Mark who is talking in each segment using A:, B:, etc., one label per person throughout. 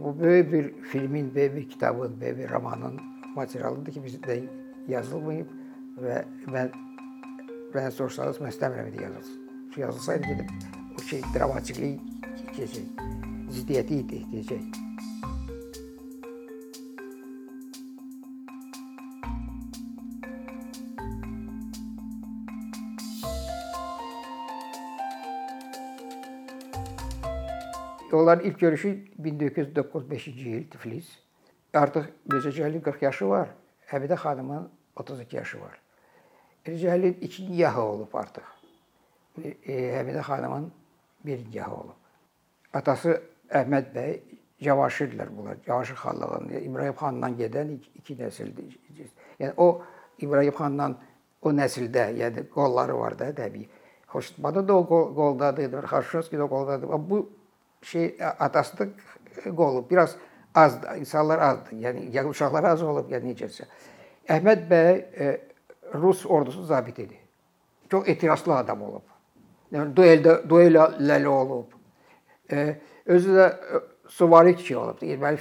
A: Bu böyük bir filmin, böyük bir kitabın, böyük bir romanın materialıdır ki bizdə yazılmayıb və mən mən sorsanız mən istəmirəm idi yazılsın. Çünki yazılsaydı gedib o şey dramatiklik keçəcək, ziddiyyəti deyəcək. Onların ilk görüşü 1995-ci il Tiflis. Artıq Mircə Cəlilin 40 yaşı var. Həmidə xanımın 32 yaşı var. Mircə Cəlilin ikinci yahı olub artıq. E, Həmidə xanımın birinci yahı olub. Atası Əhməd bəy Cavaşirlər bunlar. Cavaşir xanlığında İbrahim xandan gedən iki, iki nəsildir. Yəni o İbrahim xandan o nəsildə, yəni qolları var da təbii. Da o qol, qoldadır, Xarşovski də qoldadır. Bu şey atası da qolu biraz az insanlar azdır. Yəni uşaqlar az olub, yəni necəsə. Əhməd bəy e, Rus ordusu zabit idi. Çox etirazlı adam olub. Yəni dueldə duelləri olub. E, özü də e, suvari kişi olub. Deməli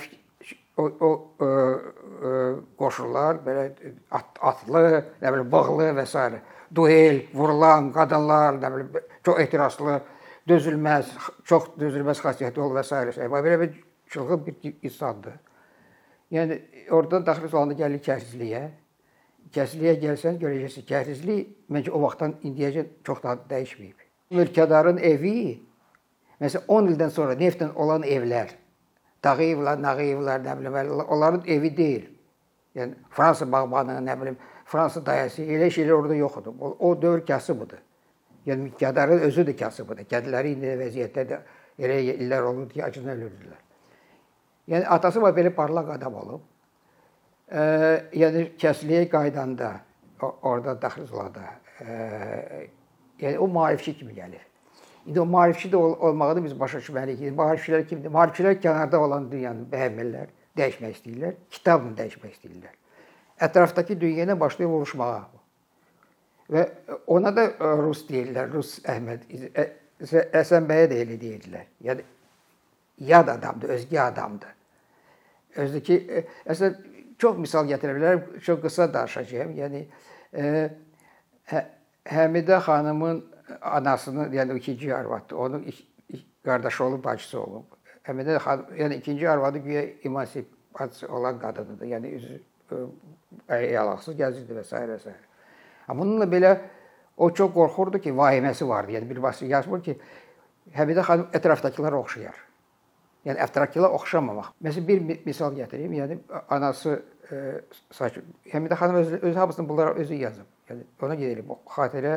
A: o, o e, e, qoşullar belə at, atlı, nə bilim bağlı və s. duel, vurulan qadınlar, nə bilim çox etirazlı dözülməz, çox dözülməz xasiyyəti ol və s. şey. Belə bir çılğın bir insandır. Yəni oradan daxil olanda gəlir kərsizliyə. Kərsizliyə gəlsən görəcəksən kərsizlik məncə o vaxtdan indiyəcən çox da dəyişməyib. Mülkədarın evi məsələn 10 ildən sonra neftlə olan evlər, Dağıyevlər, Nağıyevlər, nə bilim, onların evi deyil. Yəni Fransa bağbanı, nə bilim, Fransa dayəsi elə şeylər orada yox idi. O, o dövr kasıbıdır. Yəni mülkədarın özü də kasıbıdır. Kədləri indi vəziyyətdə elə illər olurdu ki, acından ölürdülər. Yəni atası var belə parlaq adam olub. E, yəni kəsliyə qaydanda orada daxil olanda, e, yəni o maarifçi kimi gəlir. İndi o maarifçi də ol olmağını biz başa düşməliyik. Yəni, maarifçilər kimdir? Maarifçilər kənarda olan dünyanı bəyənmirlər, dəyişmək istəyirlər, kitabını dəyişmək istəyirlər. Ətrafdakı dünya ilə başlayır vuruşmağa. Və ona da e, Rus deyirlər, Rus Əhməd Həsən bəyə də elə deyirdilər. Yəni yad adamdır, özgə adamdır. Özdəki e, əslən çox misal gətirə bilərəm, çox qısa danışacağam. Yəni e, hə, Həmidə xanımın anasının, yəni ikinci arvadı, onun qardaşı olub, bacısı olub. Həmidə xanım, yəni ikinci arvadı güya emansipasiya olan qadınıdır. Yəni üzü ayaqsız gəzirdi və s. və s. Amma bununla belə o çox qorxurdu ki, vahiməsi vardı. Yəni bir vasitə yazmır ki, Həmidə xanım ətrafdakılara oxşayar. Yəni ətrafdakılara oxşamamaq. Məsələn bir misal gətirim. Yəni anası e, sakin. Həmidə xanım öz, öz hamısını bunlara özü yazıb. Yəni ona gedib o xatirə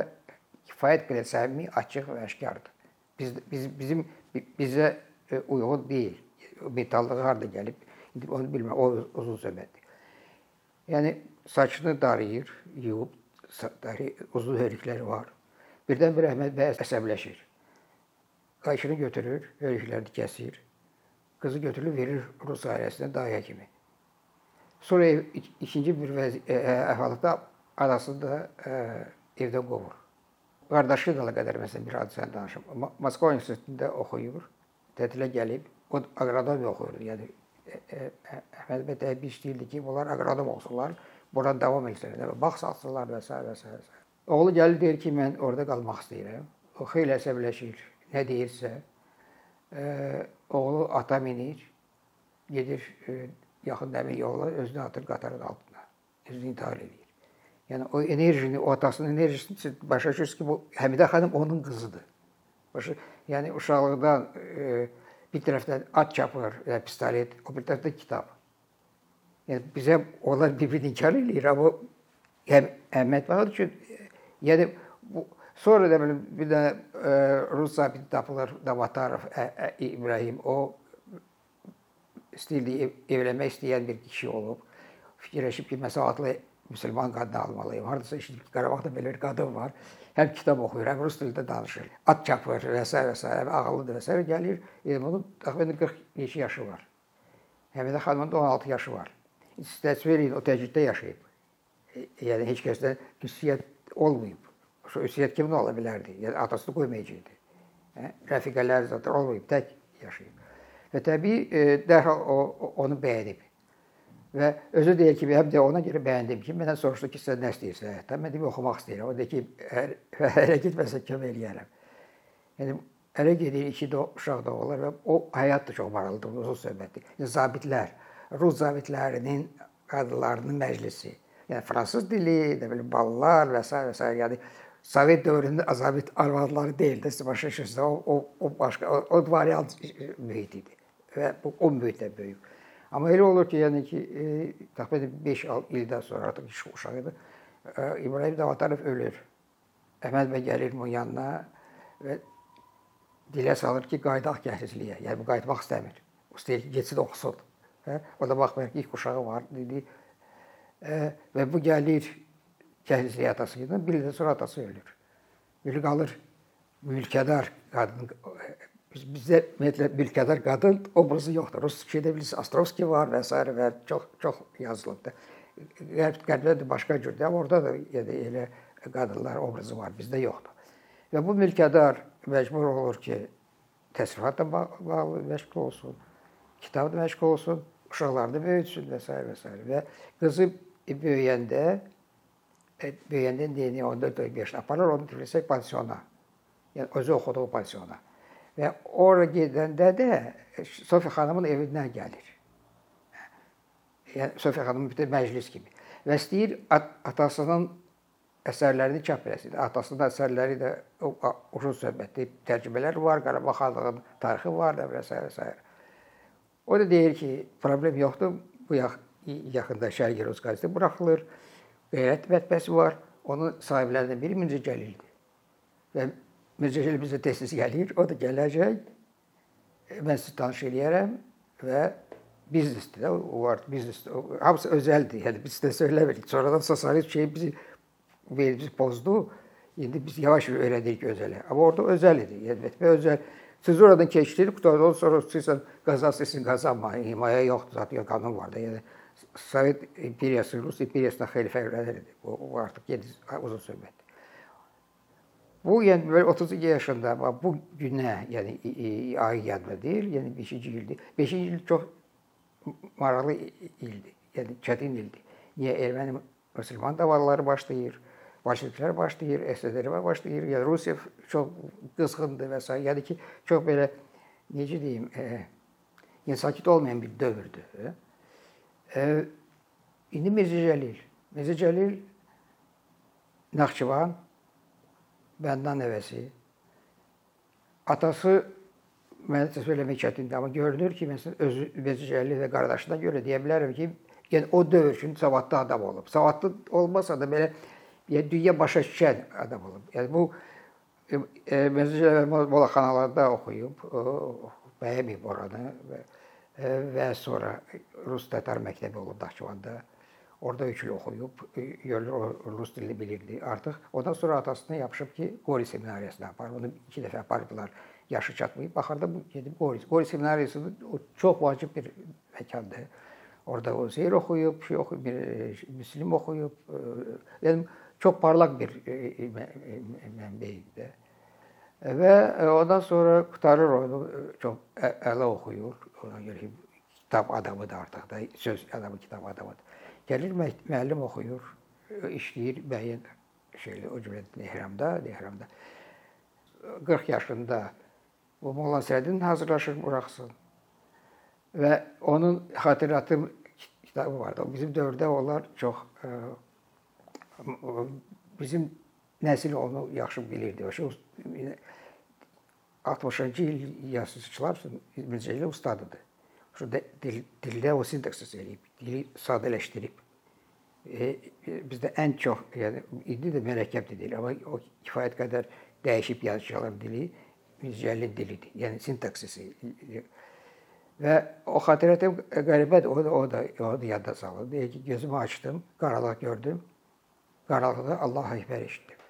A: kifayət qədər səmimi, açıq və aşkardır. Biz biz bizim bizə e, uyğun deyil. Metallığı harda gəlib? İndi onu bilmirəm. O uzun söhbətdir. Yəni saçını darıyır, yuyub uzun hörükləri var. Birdən-birə Əhməd bəy əsəbləşir. Qayışını götürür, hörüklərini kəsir. Qızı götürür, verir Rus ailəsinə daya kimi. Sonra ikinci bir əhvalatda anasını da ə, evdən qovur. Qardaşı da qədər məsələn bir hadisəni danışım. Moskva universitetində oxuyur. Tətilə gəlib, o aqronomiya oxuyur. Yəni Əhməd bəy təbii istəyirdi ki, bunlar aqronom olsunlar buradan davam etsinlər, bağ satsınlar və s. və s. Oğlu gəlir deyir ki, mən orada qalmaq istəyirəm. O xeyli əsəbləşir. Nə deyirsə, e, oğlu ata minir, gedir e, yaxın dəmir yolla, özünü atır qatarın altına. Özünü intihar edir. Yəni o enerjini, o atasının enerjisini başa düşürsünüz ki, bu Həmidə xanım onun qızıdır. Başa, yəni uşaqlıqdan e, bir tərəfdən at çapır, yəni pistolet, o bir tərəfdə kitab. Yəni bizə onlar bir-birini inkar eləyir, amma həm Əhməd Bahadır ki, yəni bu sonra da belə bir də e, Rus zabiti tapılır, Davatarov, ə, ə, İbrahim, o istəyirdi ev, evlənmək istəyən bir kişi olub. Fikirləşib ki, məsələn, adlı müsəlman qadını almalıyım. Hardasa eşidib ki, Qarabağda belə bir qadın var. Həm kitab oxuyur, həm rus dilində danışır. At çapır və s. və s. ağıllıdır və s. gəlir. Yəni onun təxminən 40 neçə yaşı var. Həmidə xanımın da 16 yaşı var təsvir edin, o təcriddə yaşayıb. Yəni heç kəsdən üsiyyət olmayıb. O üsiyyət kimin ola bilərdi? Yəni atasını qoymayacaqdı. Hə? Rəfiqələr zaten olmayıb, tək yaşayıb. Və təbii e, dərhal o, o onu bəyənib. Və özü deyir ki, həm də ona görə bəyəndim ki, məndən soruşdu ki, sən nə istəyirsən həyatdan? Mən dedim oxumaq istəyirəm. O dedi ki, ərə getməsə kömək eləyərəm. Yəni ərə gedir, iki də uşaq da olur və o həyat da çox maraqlıdır, uzun söhbətdir. Yəni zabitlər, Rus zabitlərinin qadınlarının məclisi. Yəni fransız dili, nə bilim ballar və s. və s. yəni Sovet dövründə zabit arvadları deyil də, siz başa düşürsünüz. O, o, o başqa o, o variant mühit idi və bu o mühitdə böyüyüb. Amma elə olur ki, yəni ki, e, təxminən 5 ildən sonra artıq uşağı idi. E, İbrahim Davatarov ölür. Əhməd bəy gəlir onun yanına və dilə salır ki, qaydaq gəhlizliyə. Yəni bu qayıtmaq istəmir. İstəyir ki, getsin oxusun. Hə? O da baxmayaraq ilk uşağı var dedi. E, və bu gəlir gəhlizliyə atası ilə, bir ildən sonra atası ölür. Biri qalır mülkədar qadın Biz, bizdə ümumiyyətlə mülkədar qadın obrazı yoxdur. Rus şeydə bilirsiniz, Ostrovski var və s. və çox çox yazılıbdı. Qərb qərbdə də başqa cürdür. Amma orada da yəni elə qadınlar obrazı var, bizdə yoxdur. Və bu mülkədar məcbur olur ki, təsərrüfatla bağlı məşğul olsun, kitabla məşğul olsun, uşaqlarını böyütsün və s. və s. və qızı böyüyəndə e, böyüyəndə deyəni 14-15 yaşına aparır, onu Tiflisə pansiona. Yəni özü oxuduğu pansiona. Və ora gedəndə də Sofiya xanımın evindən gəlir. Yəni Sofiya xanımın bir məclis kimi. Və istəyir at atasının əsərlərini çap eləsin. Atasının əsərləri də uzun söhbətli tərcümələr var, Qarabağ xanlığının tarixi var da və s. və s. O da deyir ki, problem yoxdur. Bu yax yaxında Şərqi Rus qəzeti buraxılır. Qeyrət mətbəsi var. Onun sahiblərindən biri Mirzə Cəlildir. Və Mircəşil bizə tez-tez gəlir, o da gələcək. Mən sizi tanış eləyərəm və biznesdir də, o var, biznes. Hamısı özəldir. Yəni biz də söyləmirik. Sonradan sosialist şey bizi bizi pozdu. İndi biz yavaş öyrənirik özələ. Amma orada özəl idi. Yəni və özəl siz oradan keçdiniz, qutardan sonra istəyirsən qazanırsın, qazanma. Himayə yoxdur, zaten qanun var da. Yəni Sovet imperiyası, Rus imperiyasına xeyli fərqlənirdi. O, o artıq yedi uzun söhbətdir. Bu yəni belə 32 yaşında bu günə, yəni ay yadda deyil, yəni 5-ci ildir. 5-ci il çox maraqlı ildir. Yəni çətin ildir. Niyə erməni müsəlman davaları başlayır, bolşeviklər başlayır, SSRİ başlayır, yəni Rusiya çox qızğındır və s. Yəni ki, çox belə necə deyim, e, yəni sakit olmayan bir dövrdür. E, indi Mirzə Cəlil, Mirzə Cəlil Naxçıvan bəndən nəvəsi. Atası mənə söyləmək çətindir, amma görünür ki, məsələn, özü bezicəli və qardaşına görə deyə bilərəm ki, yəni o dövr üçün savadlı adam olub. Savadlı olmasa da belə yəni dünya başa düşən adam olub. Yəni bu e, Məzicəli Bolaxanalarda oxuyub, bəyənməyib oranı və, e, və sonra Rus Tatar məktəbi olub Naxçıvanda. Orada üç il oxuyub, görülür o rus dilini bilirdi artıq. Ondan sonra atasına yapışıb ki, Qori seminariyasına apar. Onu iki dəfə aparıblar. Yaşı çatmayıb. Baxarda bu gedib Qori. Qori seminariyası o çox vacib bir məkandır. Orada o Zeyr oxuyub, şey oxuyub, bir Müslim oxuyub. Yəni çox parlaq bir mənbəydir. Və ondan sonra qutarır onu çox əla oxuyur. Ona görə kitab adamıdır artıq da, söz adamı, kitab adamıdır. Gəlir müəllim oxuyur, işləyir müəyyən şeylə, o cümlədən ehramda, ehramda. 40 yaşında bu Molla Sədin hazırlaşır buraxsın. Və onun xatiratı kitabı vardı. Bizim dövrdə onlar çox e, bizim nəsil onu yaxşı bilirdi. O şey 60-cı il yazıçılar Mirzəli ustadıdır. Şu dil, dildə o sintaksis eləyib, dili sadələşdirib. E, bizdə ən çox, yəni indi də mürəkkəb dil, amma o kifayət qədər dəyişib yazıcılar dili Mirzəlin dilidir. Yəni sintaksisi. Və o xatirətim qəribədir. O da o da o da yadda salır. Deyir ki, gözümü açdım, qaranlıq gördüm. Qaranlıqda Allah əkbər eşitdim.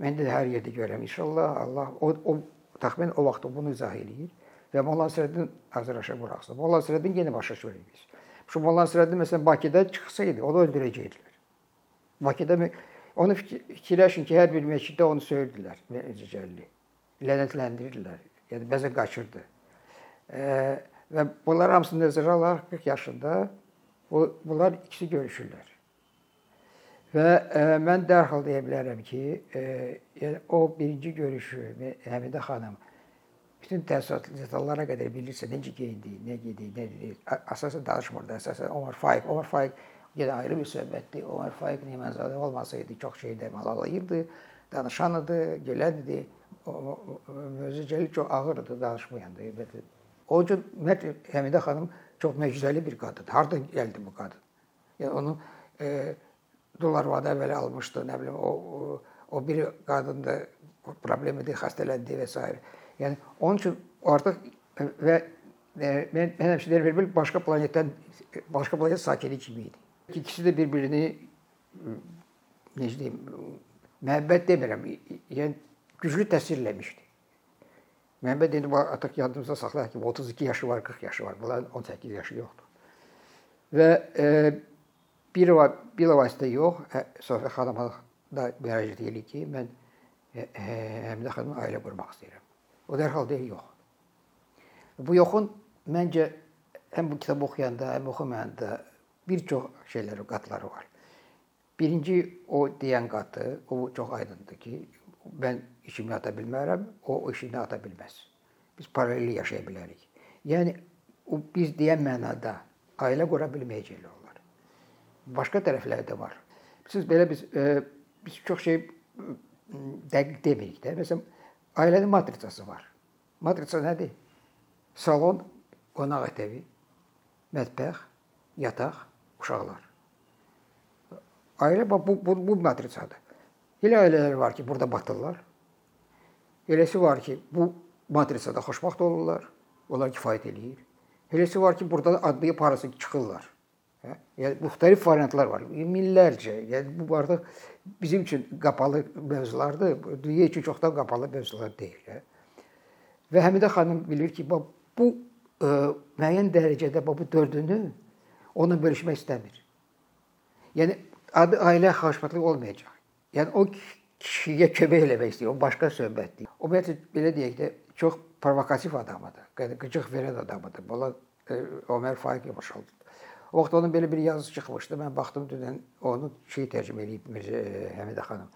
A: Mən də hər yerdə görürəm inşallah. Allah o, o təxminən o vaxt bunu izah eləyir və Molla Nəsrəddin Azərbaycan buraxsın. Molla Nəsrəddin yenə başa düşürük biz. Şu Molla Nəsrəddin məsələn Bakıda çıxsaydı, onu öldürəcəkdilər. Bakıda onu fikirləşin ki, hər bir məsciddə onu söyürdülər Necəcəlli. Lənətləndirirlər. Yəni bəzən qaçırdı. E, və bunlar hamısını nəzərə alaraq 40 yaşında bu bunlar ikisi görüşürlər. Və e, mən dərhal deyə bilərəm ki, e, yəni o birinci görüşü Həmidə xanım bütün təəssürat detallara qədər bilirsə necə geyindi, nə geydi, nə dedi. Əsasən danışmırdı, əsasən Omar Faiq. Omar Faiq yenə ayrı bir söhbətdir. Omar Faiq Nemanzadə olmasaydı çox şeydə malalayırdı, danışan idi, gələn idi. Mövzu Cəlil çox ağır idi, danışmayandı. O cür Həmidə xanım çox möcüzəli bir qadındır. Hardan gəldi bu qadın? Yəni onu e, Dolarvada əvvəl almışdı, nə bilim o o, bir qadın da problemidir, xəstələndi və s. Yəni onun üçün artıq və e, mən mən həmişə deyirəm, bir başqa planetdən başqa planet sakini kimi idi. İkisi də bir-birini necə deyim, məhəbbət demirəm, yəni güclü təsir eləmişdi. Məhəmməd indi artıq yadımızda saxlayaq ki, 32 yaşı var, 40 yaşı var. Bunların 18 yaşı yoxdur. Və e, bir bir vasitə yox, Sofiya xanıma da müraciət edir ki, mən Həmidə xanımla ailə qurmaq istəyirəm. O dərhal deyir yox. Bu yoxun məncə həm bu kitabı oxuyanda, həm oxumayanda bir çox şeyləri, qatları var. Birinci o deyən qatı, o çox aydındır ki, mən işimi ata bilmərəm, o işini ata bilməz. Biz paralel yaşaya bilərik. Yəni biz deyən mənada ailə qura bilməyəcəklər onlar. Başqa tərəfləri də var. Siz belə biz e, biz çox şey dəqiq demirik də. Məsələn, Ailənin matritsası var. Matritsa nədir? Salon, qonaq oteli, mətbəx, yataq, uşaqlar. Ailə bu, bu, bu matritsadır. Elə ailələr var ki, burada batırlar. Eləsi var ki, bu matritsada xoşbəxt olurlar. Onlar kifayət eləyir. Eləsi var ki, burada adlayıb harasa çıxırlar. Hə? Yəni müxtəlif variantlar var. Minlərcə. Yəni bu artıq bizim üçün qapalı mövzulardır. Dünya üçün çoxdan qapalı mövzular deyil. Hə? Və Həmidə xanım bilir ki, bu ə, e, müəyyən dərəcədə bu dördünü ona bölüşmək istəmir. Yəni adı ailə xoşbəxtlik olmayacaq. Yəni o kişiyə kömək eləmək istəyir. O başqa söhbətdir. O belə deyək də çox provokativ adamıdır. Qıcıq verən adamıdır. Bunlar e, Ömər Faiq Yavaşov O vaxt onun belə bir yazısı çıxmışdı. Mən baxdım dünən onu şey tərcümə eləyib Mirzə e, Həmidə xanım.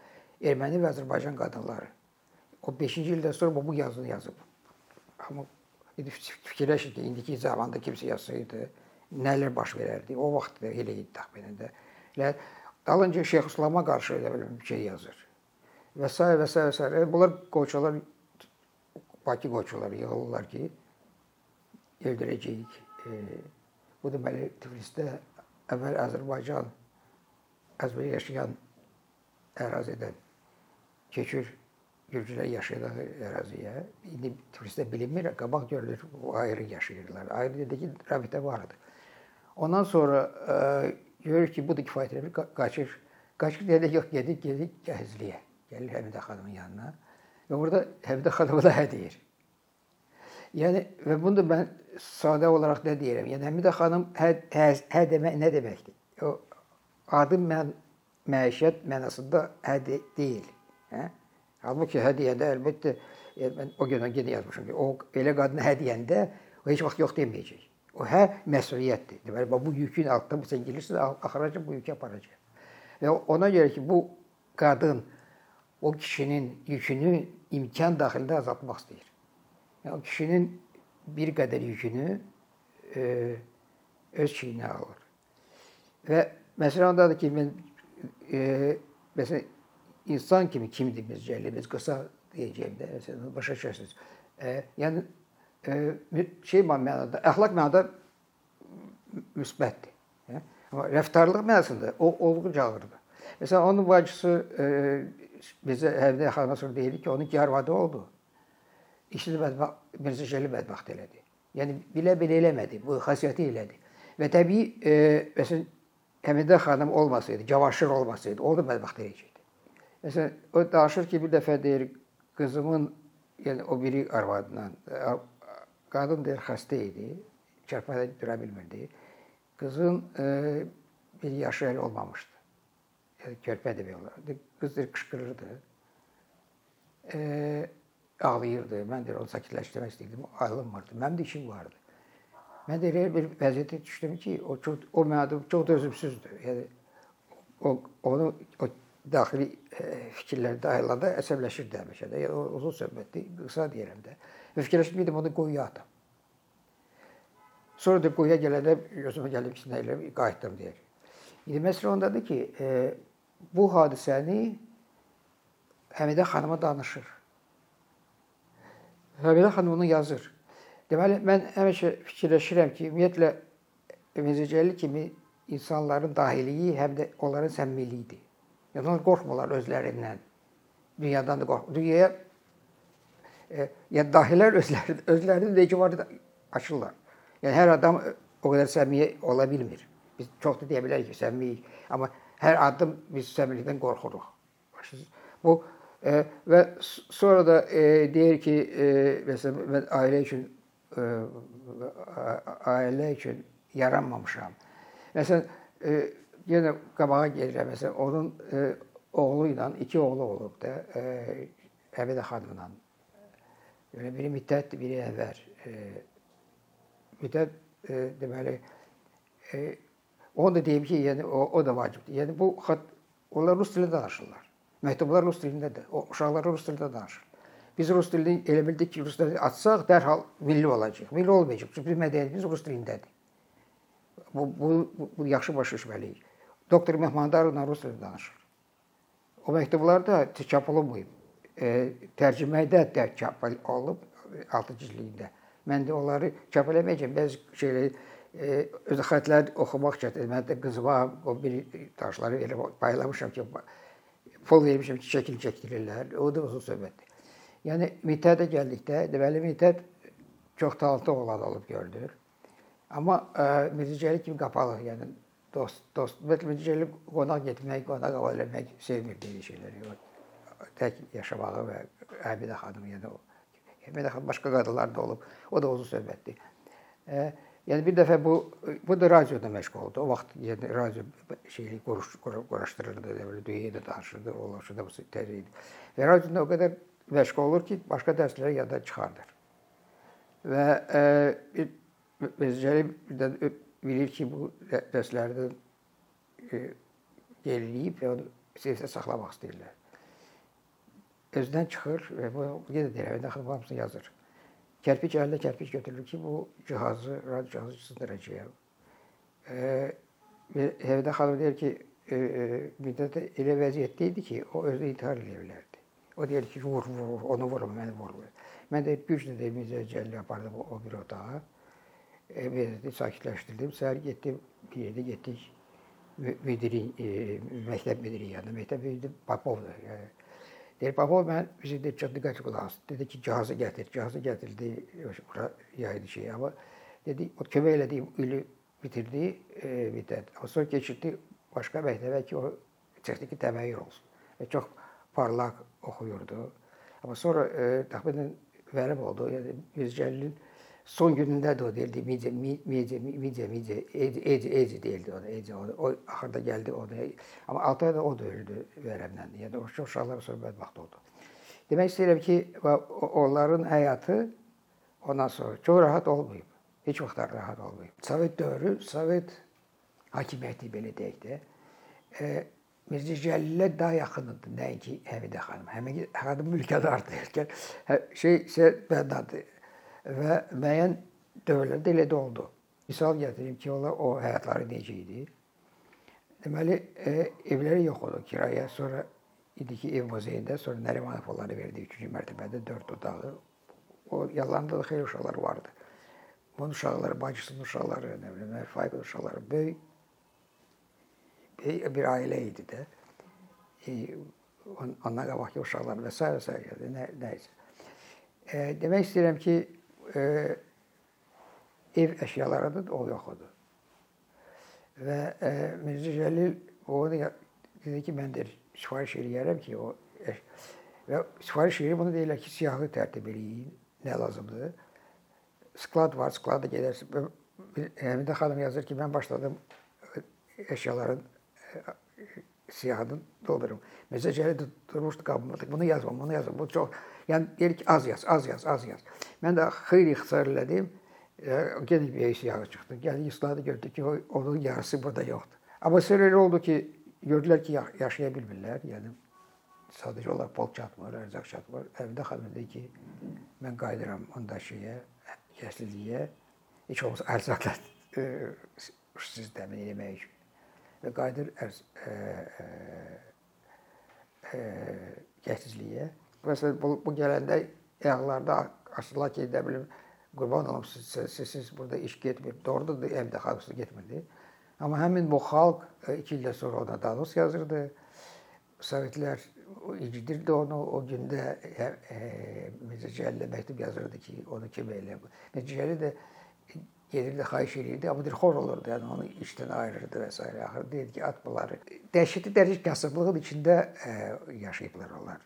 A: Erməni və Azərbaycan qadınları. O 5-ci ildən sonra bu yazını yazıb. Amma indi fikirləşin ki, indiki zamanda kimsə yazsaydı, nələr baş verərdi. O vaxt da elə idi təxminən də. Elə dalınca Şeyx İslama qarşı elə belə bir şey yazır. Və s. və s. və s. Bunlar qoçalar Bakı qoçuları yığılırlar ki, öldürəcəyik. E, Bu deməli Tiflisdə əvvəl Azərbaycan əzbəri yaşayan ərazidən keçir Gürcülər yaşayan əraziyə. İndi Tiflisdə bilinmir, qabaq görülür, o ayrı yaşayırlar. Ayrı dedi ki, rabitə var idi. Ondan sonra ə, e, görür ki, bu da kifayət edir, qaçır. Qaçır deyə yox, gedir, gedir Gəhizliyə. Gəlir Həmidə xanımın yanına. Və orada Həmidə xanımı da hə deyir. Yəni və bunu da mən sadə olaraq nə deyirəm? Yəni Həmidə xanım hə, hə, hə demək nə deməkdir? O adı mən məişət mənasında hə de, deyil. Hə? Halbuki hə deyəndə əlbəttə yəni mən o gün yenə yazmışam ki, o elə qadına hə deyəndə o heç vaxt yox deməyəcək. O hə məsuliyyətdir. Deməli bu yükün altında bu sən gəlirsən, axıracan bu yükü aparacaq. Və ona görə ki, bu qadın o kişinin yükünü imkan daxilində azaltmaq istəyir. Yəni, kişinin bir qədər yükünü e, öz çiyinə alır. Və məsələ ondadır ki, mən e, məsələn insan kimi kimdir biz cəllimiz qısa deyəcəyim də, məsələn başa düşürsüz. E, yəni e, şey mənada, əxlaq mənada müsbətdir. Hə? Amma rəftarlıq mənasında o olğuca ağırdır. Məsələn onun bacısı e, bizə Həmidə xanıma sonra deyir ki, onun ki arvadı oldu. İşini bədbəxt, Mirzə Şəli bədbəxt elədi. Yəni bilə-bilə eləmədi. Bu xasiyyəti elədi. Və təbii e, məsələn Həmidə xanım olmasaydı, Cavaşir olmasaydı, o da bədbəxt eləyəcəkdi. Məsələn, o danışır ki, bir dəfə deyir, qızımın, yəni o biri arvadla, qadın deyir, xəstə idi, çarpayıda dura bilmirdi. Qızın e, bir yaşı hələ olmamışdı. Yəni körpə demək olar. Qız deyir, qışqırırdı. E, ağlayırdı. Mən də onu sakitləşdirmək istəyirdim. Ayrılmırdı. Mənim də işim vardı. Mən də elə bir vəziyyətə düşdüm ki, o çox o mənim çox dözümsüzdür. Yəni o onu o daxili e, fikirlərdə ayılanda əsəbləşirdi həmişə də. Yəni uzun söhbətdir, qısa deyirəm də. Və fikirləşdim onu qoyuya atam. Sonra da qoyuya gələndə gözümə gəlib ki, nə elə qayıtdım deyir. İndi məsələ ondadır ki, e, bu hadisəni Həmidə xanıma danışır. Həmidə xanım onu yazır. Deməli mən həmişə fikirləşirəm ki, ümumiyyətlə Mirzə Cəlil kimi insanların dahiliyi həm də onların səmimiliyidir. Yəni onlar qorxmurlar özlərindən. Dünyadan da qorxmur. Dünyaya e, yəni dahilər özləri özlərinin necə var açırlar. Yəni hər adam o qədər səmimi ola bilmir. Biz çox da deyə bilərik ki, səmimiyik, amma hər addım biz səmimilikdən qorxuruq. Bu e, və sonra da e, deyir ki, e, məsələn mən ailə üçün e, ailə üçün yaranmamışam. Məsələn, e, yenə qabağa gedirəm. Məsələn, onun e, oğlu ilə iki oğlu olub da, e, Həmidə xanımla. Yəni biri müddət, biri əvvəl. E, müddət e, deməli e, onu da deyim ki, yəni o, o da vacibdir. Yəni bu xat onlar rus dilində danışırlar. Məktublar rus dilindədir. O uşaqlar rus dilində danışır. Biz rus dilini elə bildik ki, rus dilini açsaq dərhal milli olacaq. Milli olmayacaq. Çünki bizim mədəniyyətimiz rus dilindədir. Bu, bu, bu, bu yaxşı başa düşməliyik. Doktor Mehmandarovla rus dilində danışır. O məktublar da çap olunmayıb. E, tərcümədə də çap olunub altı cildliyində. Mən də onları çap eləməyəcəm. Bəzi şeyləri e, öz xətlər oxumaq çətin. Mən də qızıma o bir daşları elə paylamışam ki, pul vermişəm ki, şəkil çəkdirirlər. O da uzun söhbətdir. Yəni Mitədə gəldikdə, deməli Mitəd çox talantlı oğlan olub gördür. Amma e, Mirzəcəli kimi qapalı, yəni dost, dost. Mirzəcəli qonaq getmək, qonaq qəbul etmək sevmir belə şeyləri. O tək yaşamağı və Əbidə xanım, yəni o Əbidə xanım başqa qadınlar da olub. O da uzun söhbətdir. E, yəni bir dəfə bu bu da radioda məşğul oldu. O vaxt yəni radio şeyli qoruş, quraşdırırdı, belə dünyaya da danışırdı, o da bu tərii idi. Və radioda o qədər məşğul olur ki, başqa dərsləri yada çıxardır. Və e, Bezcəli birdən bilir ki, bu dərslərdən e, geriləyib və onu seyfdə saxlamaq istəyirlər. Özdən çıxır və bu yenə deyirəm, daxil hamısını yazır. Kərpic əlində kərpic götürülür ki, bu cihazı, radio cihazı sındıracaq. E, Həvidə xanım deyir ki, e, e, müddət elə vəziyyətdə idi ki, o özü intihar edə bilərdi. O deyir ki, vur, vur, onu vurma, məni vurma. Mən də güclə də Mirzə Cəlli apardım o bir otağa. Evi sakitləşdirdim. Səhər getdim, bir yerdə getdik müdiri, e, məktəb müdiri yanına. Məktəb müdiri Papovdur. Yəni. Deyir, Papov mən bizi də çox diqqət qulaq Dedi ki, cihazı gətir. Cihazı gətirdi. Bura yaydı şey. Amma dedi, o kömək elədiyim ili bitirdi e, müddət. Sonra keçirdi başqa məktəbə ki, o texniki təməyyür olsun. Və çox parlaq oxuyurdu. Amma sonra e, təxminən vərəm oldu. Yəni Mirzəcəlilin son günündə də o deyildi. Mice, mice, mice, mice, eci, eci, eci deyildi ona. Eci, o, o axırda gəldi ona. Amma 6 ayda o da öldü vərəmdən. Yəni o uşaqlar söhbət vaxtı oldu. Demək istəyirəm ki, onların həyatı ondan sonra çox rahat olmayıb. Heç vaxt rahat olmayıb. Sovet dövrü, Sovet hakimiyyəti belə deyək də, e, Mirzə Cəlilə daha yaxın idi nəinki Həmidə xanım. Həmidə xanım mülkədardır. Hə, şey, şey bəndadır və müəyyən dövrlərdə elə də oldu. Misal gətirim ki, onlar o həyatları necə idi? Deməli, e, evləri yox oldu kirayə. Sonra idi ki, ev muzeyində, sonra Nərimanov onları verdi 3-cü mərtəbədə 4 otağı. O yalanında da xeyli uşaqlar vardı. Bunun uşaqları, bacısının uşaqları, nə bilim, Faiqin uşaqları böyük bir ailə idi də. E, ondan qabaqki uşaqlar və s. və s. Nə, nəysə. E, demək istəyirəm ki, e, ev əşyalarıdır, o yox idi. Və e, Mirzə Cəlil onu dedi ki, mən də sifariş eləyərəm ki, o və sifariş eləyir, bunu deyirlər ki, siyahı tərtib eləyin, nə lazımdır. Sklad var, sklada gedərsən. Həmidə xanım yazır ki, mən başladım əşyaların siyahını doldururum. Mirzə Cəlil durmuşdu qabımda, bunu yazmam, bunu yazmam. Bu çox Yəni deyir ki, az yaz, az yaz, az yaz. Mən də xeyli ixtisar elədim. Gedib bir yağı çıxdı. Gəldi isladı gördü ki, onun yarısı burada yoxdur. Amma sonra elə oldu ki, gördülər ki, yaşaya bilmirlər. Yəni sadəcə olaraq pol çatmır, ərzaq çatmır. Xanım dedi ki, mən qayıdıram onda şeyə, kəsliyə. Heç olmasa ərzaqla e, siz təmin etmək üçün. Və qayıdır ərz e, e, kəsliyə. Məsələn bu, bu gələndə ayaqlarda açdılar ki, nə bilim qurban olum siz, siz, siz burada iş getmir. Doğrudur, evdə xalqsı getmirdi. Amma həmin bu xalq 2 ildən sonra ona danış yazırdı. Sovetlər incidirdi onu o gündə e, e, Mirzə Cəlil məktub yazırdı ki, onu kim elə. Mirzə Cəlil də gelirdi, xahiş edirdi, amma bir xor olurdu, yəni onu işdən ayırırdı və s. Axır deyirdi ki, at bunları dəhşətli dərəcə kasıblığın içində ə, yaşayıblar onlar.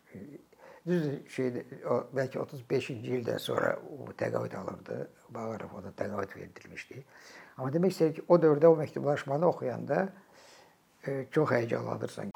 A: Düzdür, şeydə, o, bəlkə 35-ci ildən sonra o təqaüd alırdı. Bağırov ona təqaüd verilmişdi. Amma demək istəyir ki, o dövrdə o məktublaşmanı oxuyanda e, çox həyecanlanırsan.